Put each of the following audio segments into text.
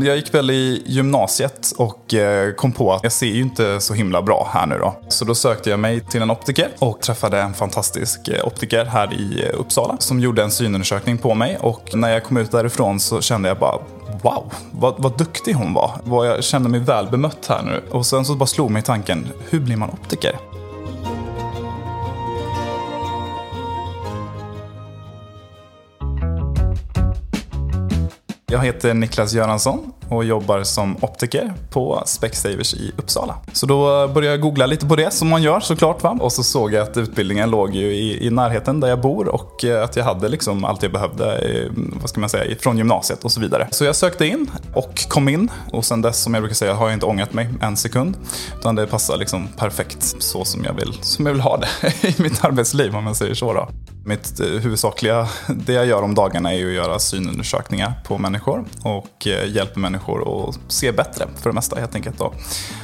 Jag gick väl i gymnasiet och eh, kom på att jag ser ju inte så himla bra här nu då. Så då sökte jag mig till en optiker och träffade en fantastisk eh, optiker här i eh, Uppsala som gjorde en synundersökning på mig och när jag kom ut därifrån så kände jag bara Wow, vad, vad duktig hon var. Jag kände mig väl bemött här nu. Och sen så bara slog mig tanken, hur blir man optiker? Jag heter Niklas Göransson och jobbar som optiker på Specsavers i Uppsala. Så då började jag googla lite på det som man gör såklart. Va? Och så såg jag att utbildningen låg ju i, i närheten där jag bor och eh, att jag hade liksom allt jag behövde eh, vad ska man säga, från gymnasiet och så vidare. Så jag sökte in och kom in och sen dess som jag brukar säga har jag inte ångrat mig en sekund. Utan det passar liksom perfekt så som jag vill, som jag vill ha det i mitt arbetsliv om man säger så. Då. Mitt eh, huvudsakliga, det jag gör om dagarna är att göra synundersökningar på människor och hjälpa människor människor och se bättre för det mesta helt enkelt. Då.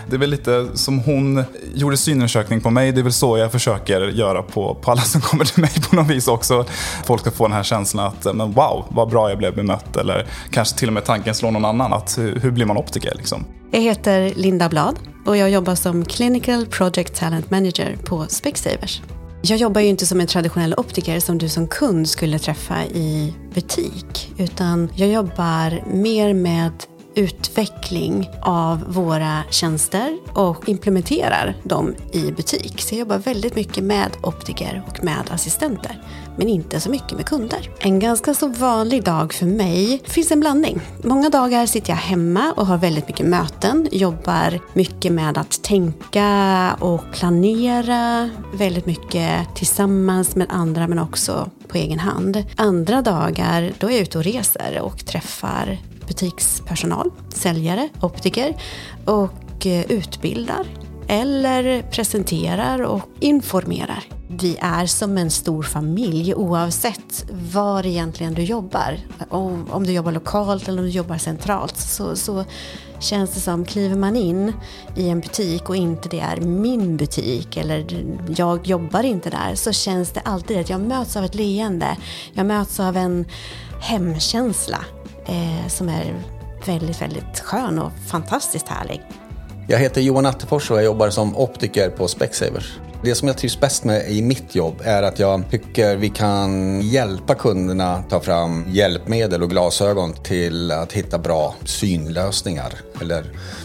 Det är väl lite som hon gjorde synundersökning på mig, det är väl så jag försöker göra på, på alla som kommer till mig på något vis också. Folk ska få den här känslan att men wow, vad bra jag blev bemött eller kanske till och med tanken slår någon annan att hur, hur blir man optiker liksom? Jag heter Linda Blad och jag jobbar som Clinical Project Talent Manager på Specsavers. Jag jobbar ju inte som en traditionell optiker som du som kund skulle träffa i butik. Utan jag jobbar mer med utveckling av våra tjänster och implementerar dem i butik. Så jag jobbar väldigt mycket med optiker och med assistenter. Men inte så mycket med kunder. En ganska så vanlig dag för mig finns en blandning. Många dagar sitter jag hemma och har väldigt mycket möten. Jobbar mycket med att tänka och planera. Väldigt mycket tillsammans med andra men också på egen hand. Andra dagar då är jag ute och reser och träffar butikspersonal, säljare, optiker och eh, utbildar eller presenterar och informerar. Vi är som en stor familj oavsett var egentligen du jobbar. Om du jobbar lokalt eller om du jobbar centralt så, så känns det som, kliver man in i en butik och inte det är min butik eller jag jobbar inte där så känns det alltid att jag möts av ett leende. Jag möts av en hemkänsla eh, som är väldigt, väldigt skön och fantastiskt härlig. Jag heter Johan Attefors och jag jobbar som optiker på Specsavers. Det som jag trivs bäst med i mitt jobb är att jag tycker vi kan hjälpa kunderna ta fram hjälpmedel och glasögon till att hitta bra synlösningar eller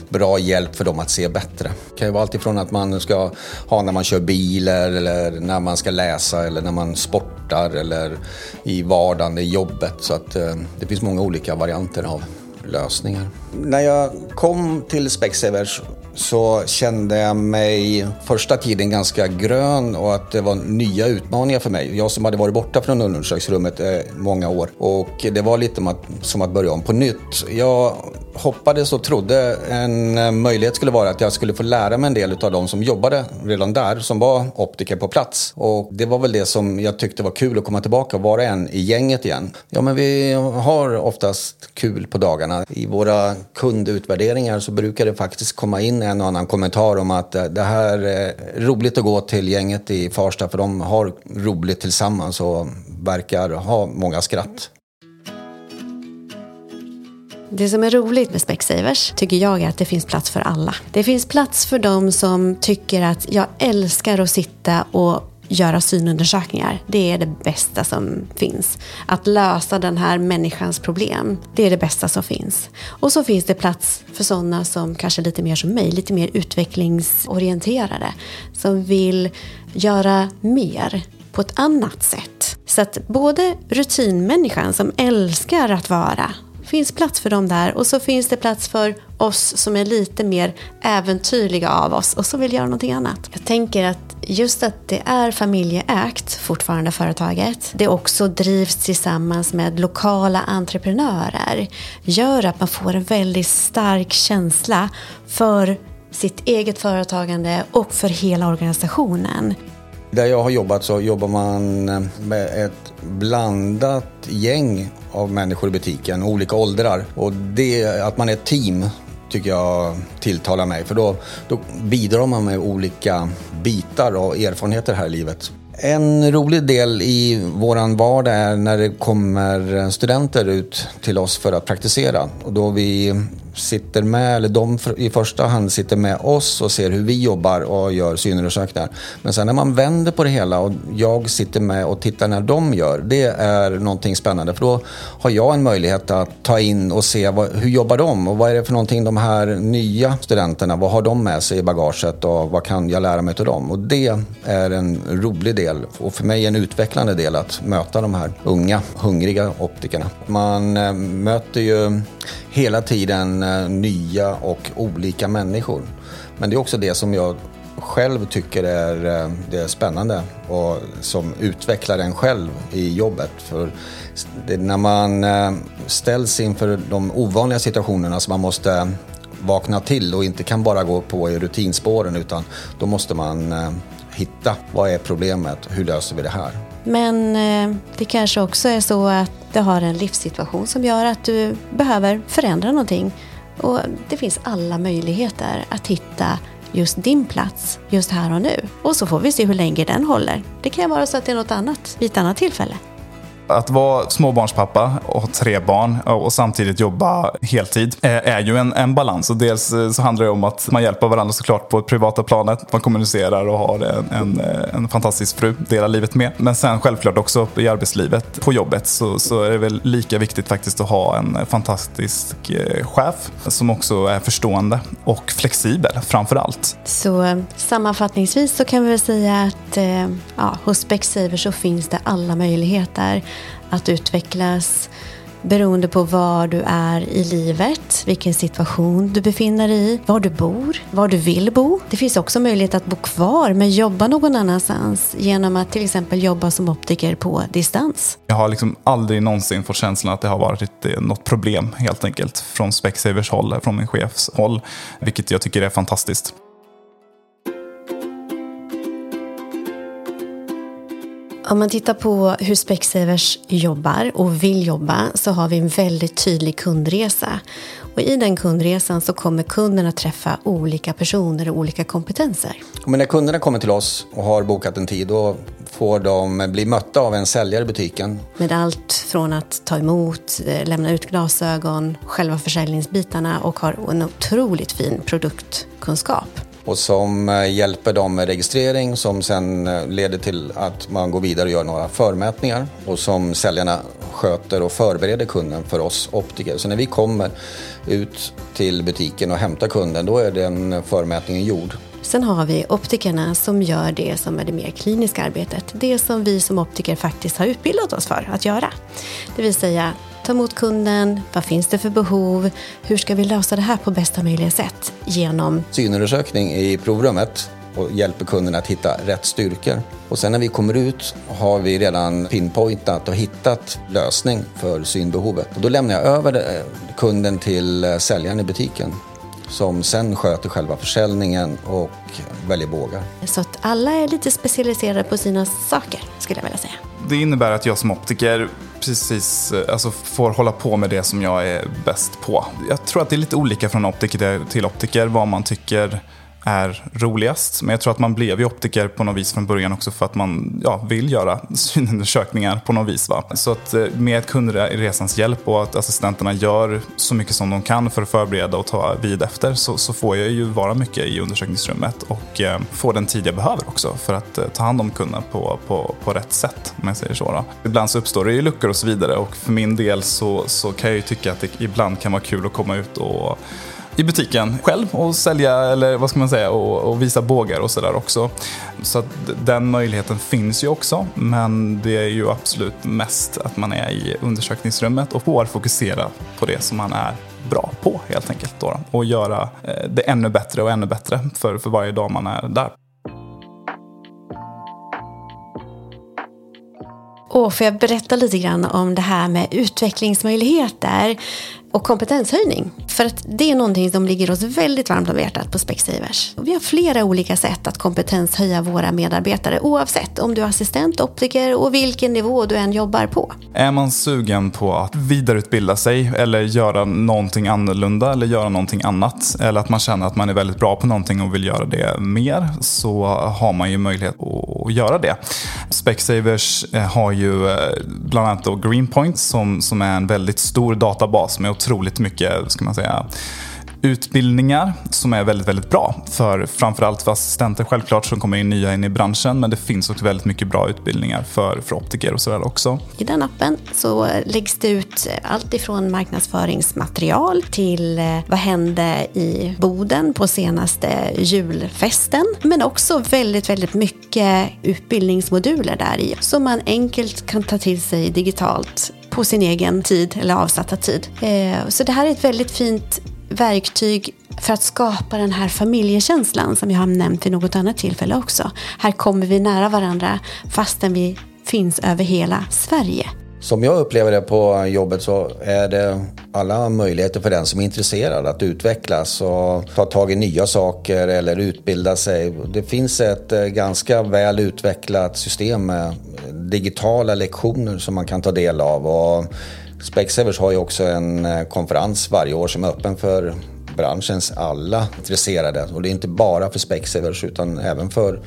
bra hjälp för dem att se bättre. Det kan ju vara alltifrån att man ska ha när man kör bil eller när man ska läsa eller när man sportar eller i vardagen, i jobbet. Så att eh, det finns många olika varianter av lösningar. När jag kom till Specsavers så kände jag mig första tiden ganska grön och att det var nya utmaningar för mig. Jag som hade varit borta från undersökningsrummet eh, många år och det var lite som att, som att börja om på nytt. Jag hoppades och trodde en eh, möjlighet skulle vara att jag skulle få lära mig en del av de som jobbade redan där, som var optiker på plats. Och det var väl det som jag tyckte var kul att komma tillbaka och vara en i gänget igen. Ja, men vi har oftast kul på dagarna. I våra kundutvärderingar så brukar det faktiskt komma in en och annan kommentar om att eh, det här är roligt att gå till gänget i Farsta för de har roligt tillsammans och verkar ha många skratt. Det som är roligt med Specsavers tycker jag är att det finns plats för alla. Det finns plats för de som tycker att jag älskar att sitta och göra synundersökningar. Det är det bästa som finns. Att lösa den här människans problem, det är det bästa som finns. Och så finns det plats för sådana som kanske är lite mer som mig, lite mer utvecklingsorienterade. Som vill göra mer på ett annat sätt. Så att både rutinmänniskan som älskar att vara finns plats för dem där och så finns det plats för oss som är lite mer äventyrliga av oss och som vill göra någonting annat. Jag tänker att just att det är familjeägt fortfarande företaget, det också drivs tillsammans med lokala entreprenörer, gör att man får en väldigt stark känsla för sitt eget företagande och för hela organisationen. Där jag har jobbat så jobbar man med ett blandat gäng av människor i butiken, olika åldrar. Och det, att man är ett team tycker jag tilltalar mig. För då, då bidrar man med olika bitar och erfarenheter här i livet. En rolig del i våran vardag är när det kommer studenter ut till oss för att praktisera. Och då vi sitter med, eller de i första hand sitter med oss och ser hur vi jobbar och gör synundersökningar. Men sen när man vänder på det hela och jag sitter med och tittar när de gör, det är någonting spännande. För då har jag en möjlighet att ta in och se vad, hur jobbar de och vad är det för någonting de här nya studenterna, vad har de med sig i bagaget och vad kan jag lära mig av dem? Och det är en rolig del och för mig en utvecklande del att möta de här unga, hungriga optikerna. Man eh, möter ju hela tiden eh, nya och olika människor. Men det är också det som jag själv tycker är eh, det är spännande och som utvecklar en själv i jobbet. För när man eh, ställs inför de ovanliga situationerna som man måste vakna till och inte kan bara gå på i rutinspåren utan då måste man hitta vad är problemet, hur löser vi det här? Men eh, det kanske också är så att du har en livssituation som gör att du behöver förändra någonting. Och det finns alla möjligheter att hitta just din plats just här och nu. Och så får vi se hur länge den håller. Det kan vara så att det är något annat vid ett annat tillfälle. Att vara småbarnspappa och ha tre barn och samtidigt jobba heltid eh, är ju en, en balans. Och dels eh, så handlar det om att man hjälper varandra såklart på det privata planet. Man kommunicerar och har en, en, eh, en fantastisk fru delar livet med. Men sen självklart också i arbetslivet, på jobbet, så, så är det väl lika viktigt faktiskt att ha en fantastisk chef som också är förstående och flexibel framför allt. Så sammanfattningsvis så kan vi väl säga att ja, hos Specsavers så finns det alla möjligheter att utvecklas beroende på var du är i livet, vilken situation du befinner dig i, var du bor, var du vill bo. Det finns också möjlighet att bo kvar men jobba någon annanstans genom att till exempel jobba som optiker på distans. Jag har liksom aldrig någonsin fått känslan att det har varit eh, något problem helt enkelt från Specsavers håll, från min chefs håll, vilket jag tycker är fantastiskt. Om man tittar på hur Specsavers jobbar och vill jobba så har vi en väldigt tydlig kundresa. Och I den kundresan så kommer kunden att träffa olika personer och olika kompetenser. Men när kunderna kommer till oss och har bokat en tid då får de bli mötta av en säljare i butiken. Med allt från att ta emot, eh, lämna ut glasögon, själva försäljningsbitarna och har en otroligt fin produktkunskap och som eh, hjälper dem med registrering som sen eh, leder till att man går vidare och gör några förmätningar och som säljarna sköter och förbereder kunden för oss optiker. Så när vi kommer ut till butiken och hämtar kunden då är den förmätningen gjord. Sen har vi optikerna som gör det som är det mer kliniska arbetet. Det som vi som optiker faktiskt har utbildat oss för att göra. Det vill säga ta emot kunden, vad finns det för behov, hur ska vi lösa det här på bästa möjliga sätt genom synundersökning i provrummet och hjälper kunden att hitta rätt styrkor. Och sen när vi kommer ut har vi redan pinpointat och hittat lösning för synbehovet. Och då lämnar jag över kunden till säljaren i butiken som sen sköter själva försäljningen och väljer bågar. Så att alla är lite specialiserade på sina saker, skulle jag vilja säga. Det innebär att jag som optiker precis eh, alltså, får hålla på med det som jag är bäst på. Jag tror att det är lite olika från optiker till optiker vad man tycker är roligast. Men jag tror att man blev ju optiker på något vis från början också för att man ja, vill göra synundersökningar på något vis. Va? Så att eh, med kundresans hjälp och att assistenterna gör så mycket som de kan för att förbereda och ta vid efter så, så får jag ju vara mycket i undersökningsrummet och eh, få den tid jag behöver också för att eh, ta hand om kunden på, på, på rätt sätt. Om jag säger så. Då. Ibland så uppstår det ju luckor och så vidare och för min del så, så kan jag ju tycka att det ibland kan vara kul att komma ut och i butiken själv och sälja eller vad ska man säga och, och visa bågar och sådär också. Så att den möjligheten finns ju också men det är ju absolut mest att man är i undersökningsrummet och får fokusera på det som man är bra på helt enkelt då, och göra eh, det ännu bättre och ännu bättre för, för varje dag man är där. Och får jag berätta lite grann om det här med utvecklingsmöjligheter? Och kompetenshöjning. För att det är någonting som ligger oss väldigt varmt om hjärtat på Specsavers. Och vi har flera olika sätt att kompetenshöja våra medarbetare oavsett om du är assistent, optiker och vilken nivå du än jobbar på. Är man sugen på att vidareutbilda sig eller göra någonting annorlunda eller göra någonting annat eller att man känner att man är väldigt bra på någonting och vill göra det mer så har man ju möjlighet att göra det. Specsavers eh, har ju eh, bland annat då Greenpoint som, som är en väldigt stor databas med otroligt mycket, ska man säga, utbildningar som är väldigt, väldigt bra. För framförallt för assistenter självklart som kommer in nya in i branschen. Men det finns också väldigt mycket bra utbildningar för, för optiker och sådär också. I den appen så läggs det ut allt ifrån marknadsföringsmaterial till eh, vad hände i Boden på senaste julfesten. Men också väldigt, väldigt mycket utbildningsmoduler där i som man enkelt kan ta till sig digitalt på sin egen tid eller avsatta tid. Eh, så det här är ett väldigt fint verktyg för att skapa den här familjekänslan som jag har nämnt vid något annat tillfälle också. Här kommer vi nära varandra fastän vi finns över hela Sverige. Som jag upplever det på jobbet så är det alla möjligheter för den som är intresserad att utvecklas och ta tag i nya saker eller utbilda sig. Det finns ett eh, ganska väl utvecklat system med digitala lektioner som man kan ta del av. Och Specsavers har ju också en eh, konferens varje år som är öppen för branschens alla intresserade. Och det är inte bara för Specsavers utan även för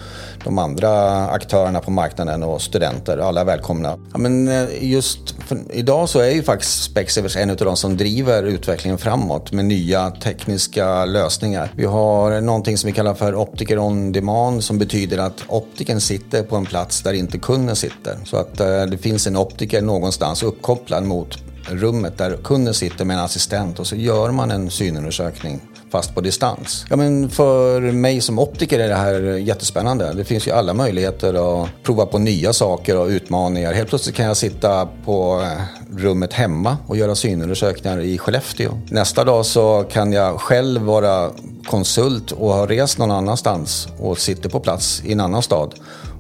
de andra aktörerna på marknaden och studenter. Alla är välkomna. Ja, men eh, just idag så är ju faktiskt Specsavers en av de som driver utvecklingen framåt med nya tekniska lösningar. Vi har någonting som vi kallar för Optiker on demand som betyder att optiken sitter på en plats där inte kunden sitter. Så att eh, det finns en optiker någonstans uppkopplad mot rummet där kunden sitter med en assistent och så gör man en synundersökning fast på distans. Ja, men för mig som optiker är det här jättespännande. Det finns ju alla möjligheter att prova på nya saker och utmaningar. Helt plötsligt kan jag sitta på rummet hemma och göra synundersökningar i Skellefteå. Nästa dag så kan jag själv vara konsult och ha rest någon annanstans och sitter på plats i en annan stad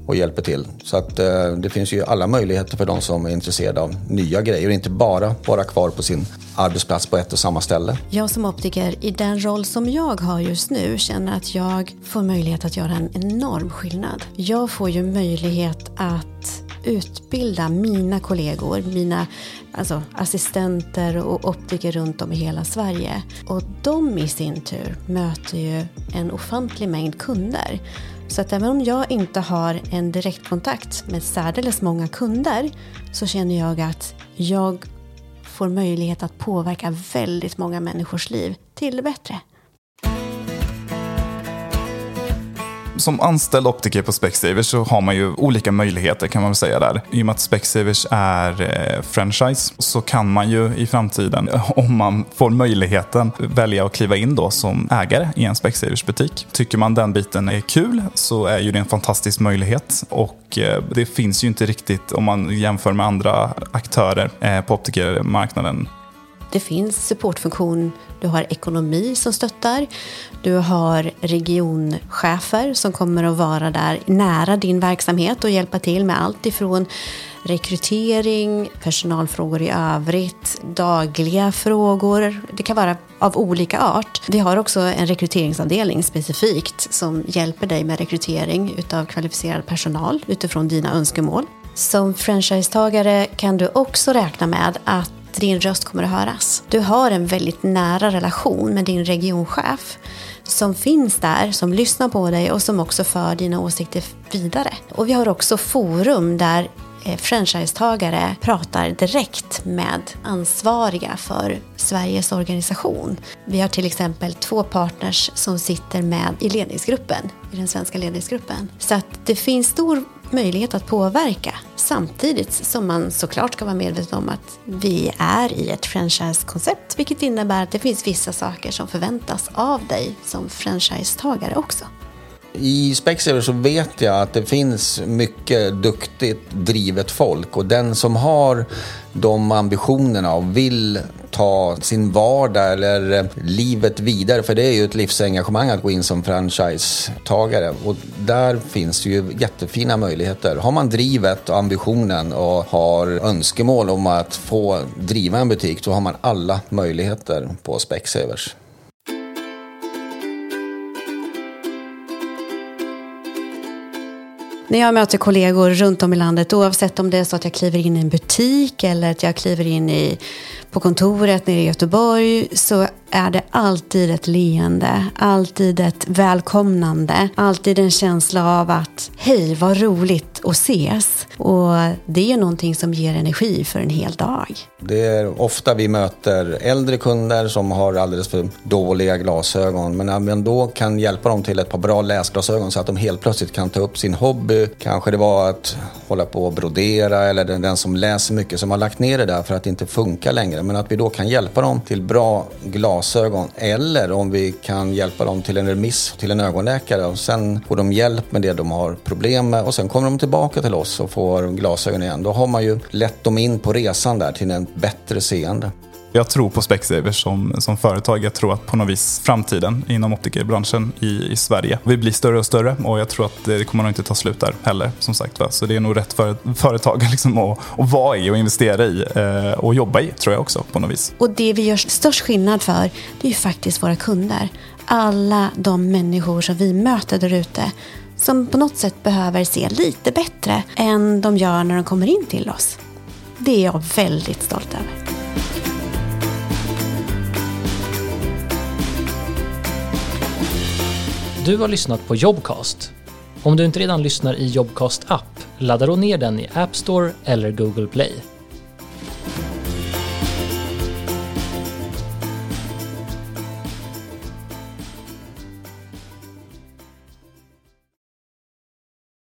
och hjälper till. Så att eh, det finns ju alla möjligheter för de som är intresserade av nya grejer och inte bara vara kvar på sin arbetsplats på ett och samma ställe. Jag som optiker i den roll som jag har just nu känner att jag får möjlighet att göra en enorm skillnad. Jag får ju möjlighet att utbilda mina kollegor, mina alltså, assistenter och optiker runt om i hela Sverige. Och de i sin tur möter ju en ofantlig mängd kunder så att även om jag inte har en direktkontakt med särdeles många kunder så känner jag att jag får möjlighet att påverka väldigt många människors liv till det bättre. Som anställd optiker på Specsavers så har man ju olika möjligheter kan man väl säga där. I och med att Specsavers är eh, franchise så kan man ju i framtiden, om man får möjligheten, välja att kliva in då som ägare i en Specsavers butik. Tycker man den biten är kul så är ju det en fantastisk möjlighet och eh, det finns ju inte riktigt om man jämför med andra aktörer eh, på optikermarknaden det finns supportfunktion, du har ekonomi som stöttar, du har regionchefer som kommer att vara där nära din verksamhet och hjälpa till med allt ifrån rekrytering, personalfrågor i övrigt, dagliga frågor. Det kan vara av olika art. Vi har också en rekryteringsavdelning specifikt som hjälper dig med rekrytering utav kvalificerad personal utifrån dina önskemål. Som franchisetagare kan du också räkna med att din röst kommer att höras. Du har en väldigt nära relation med din regionchef som finns där, som lyssnar på dig och som också för dina åsikter vidare. Och vi har också forum där eh, franchisetagare pratar direkt med ansvariga för Sveriges organisation. Vi har till exempel två partners som sitter med i ledningsgruppen, i den svenska ledningsgruppen. Så att det finns stor möjlighet att påverka samtidigt som man såklart ska vara medveten om att vi är i ett franchisekoncept vilket innebär att det finns vissa saker som förväntas av dig som franchisetagare också. I Specsavers så vet jag att det finns mycket duktigt drivet folk och den som har de ambitionerna och vill ta sin vardag eller eh, livet vidare. För det är ju ett livsengagemang att gå in som franchisetagare. Och där finns det ju jättefina möjligheter. Har man drivet och ambitionen och har önskemål om att få driva en butik, då har man alla möjligheter på Specsavers. När jag möter kollegor runt om i landet, oavsett om det är så att jag kliver in i en butik eller att jag kliver in i, på kontoret nere i Göteborg, så är det alltid ett leende, alltid ett välkomnande, alltid en känsla av att hej, vad roligt att ses. Och det är ju någonting som ger energi för en hel dag. Det är ofta vi möter äldre kunder som har alldeles för dåliga glasögon. Men när man då kan hjälpa dem till ett par bra läsglasögon så att de helt plötsligt kan ta upp sin hobby. Kanske det var att hålla på och brodera eller den som läser mycket som har lagt ner det där för att det inte funkar längre. Men att vi då kan hjälpa dem till bra glasögon. Eller om vi kan hjälpa dem till en remiss till en ögonläkare och sen får de hjälp med det de har problem med och sen kommer de tillbaka till oss och får glasögon igen. Då har man ju lett dem in på resan där till en bättre seende. Jag tror på Specsavers som, som företag. Jag tror att på något vis framtiden inom optikerbranschen i, i Sverige Vi blir större och större och jag tror att det kommer nog inte ta slut där heller. som sagt va? Så det är nog rätt för, företag liksom att, att vara i och investera i eh, och jobba i tror jag också på något vis. Och det vi gör störst skillnad för det är ju faktiskt våra kunder. Alla de människor som vi möter där ute som på något sätt behöver se lite bättre än de gör när de kommer in till oss. Det är jag väldigt stolt över. Du har lyssnat på Jobcast. Om du inte redan lyssnar i Jobcast app, ladda då ner den i App Store eller Google Play.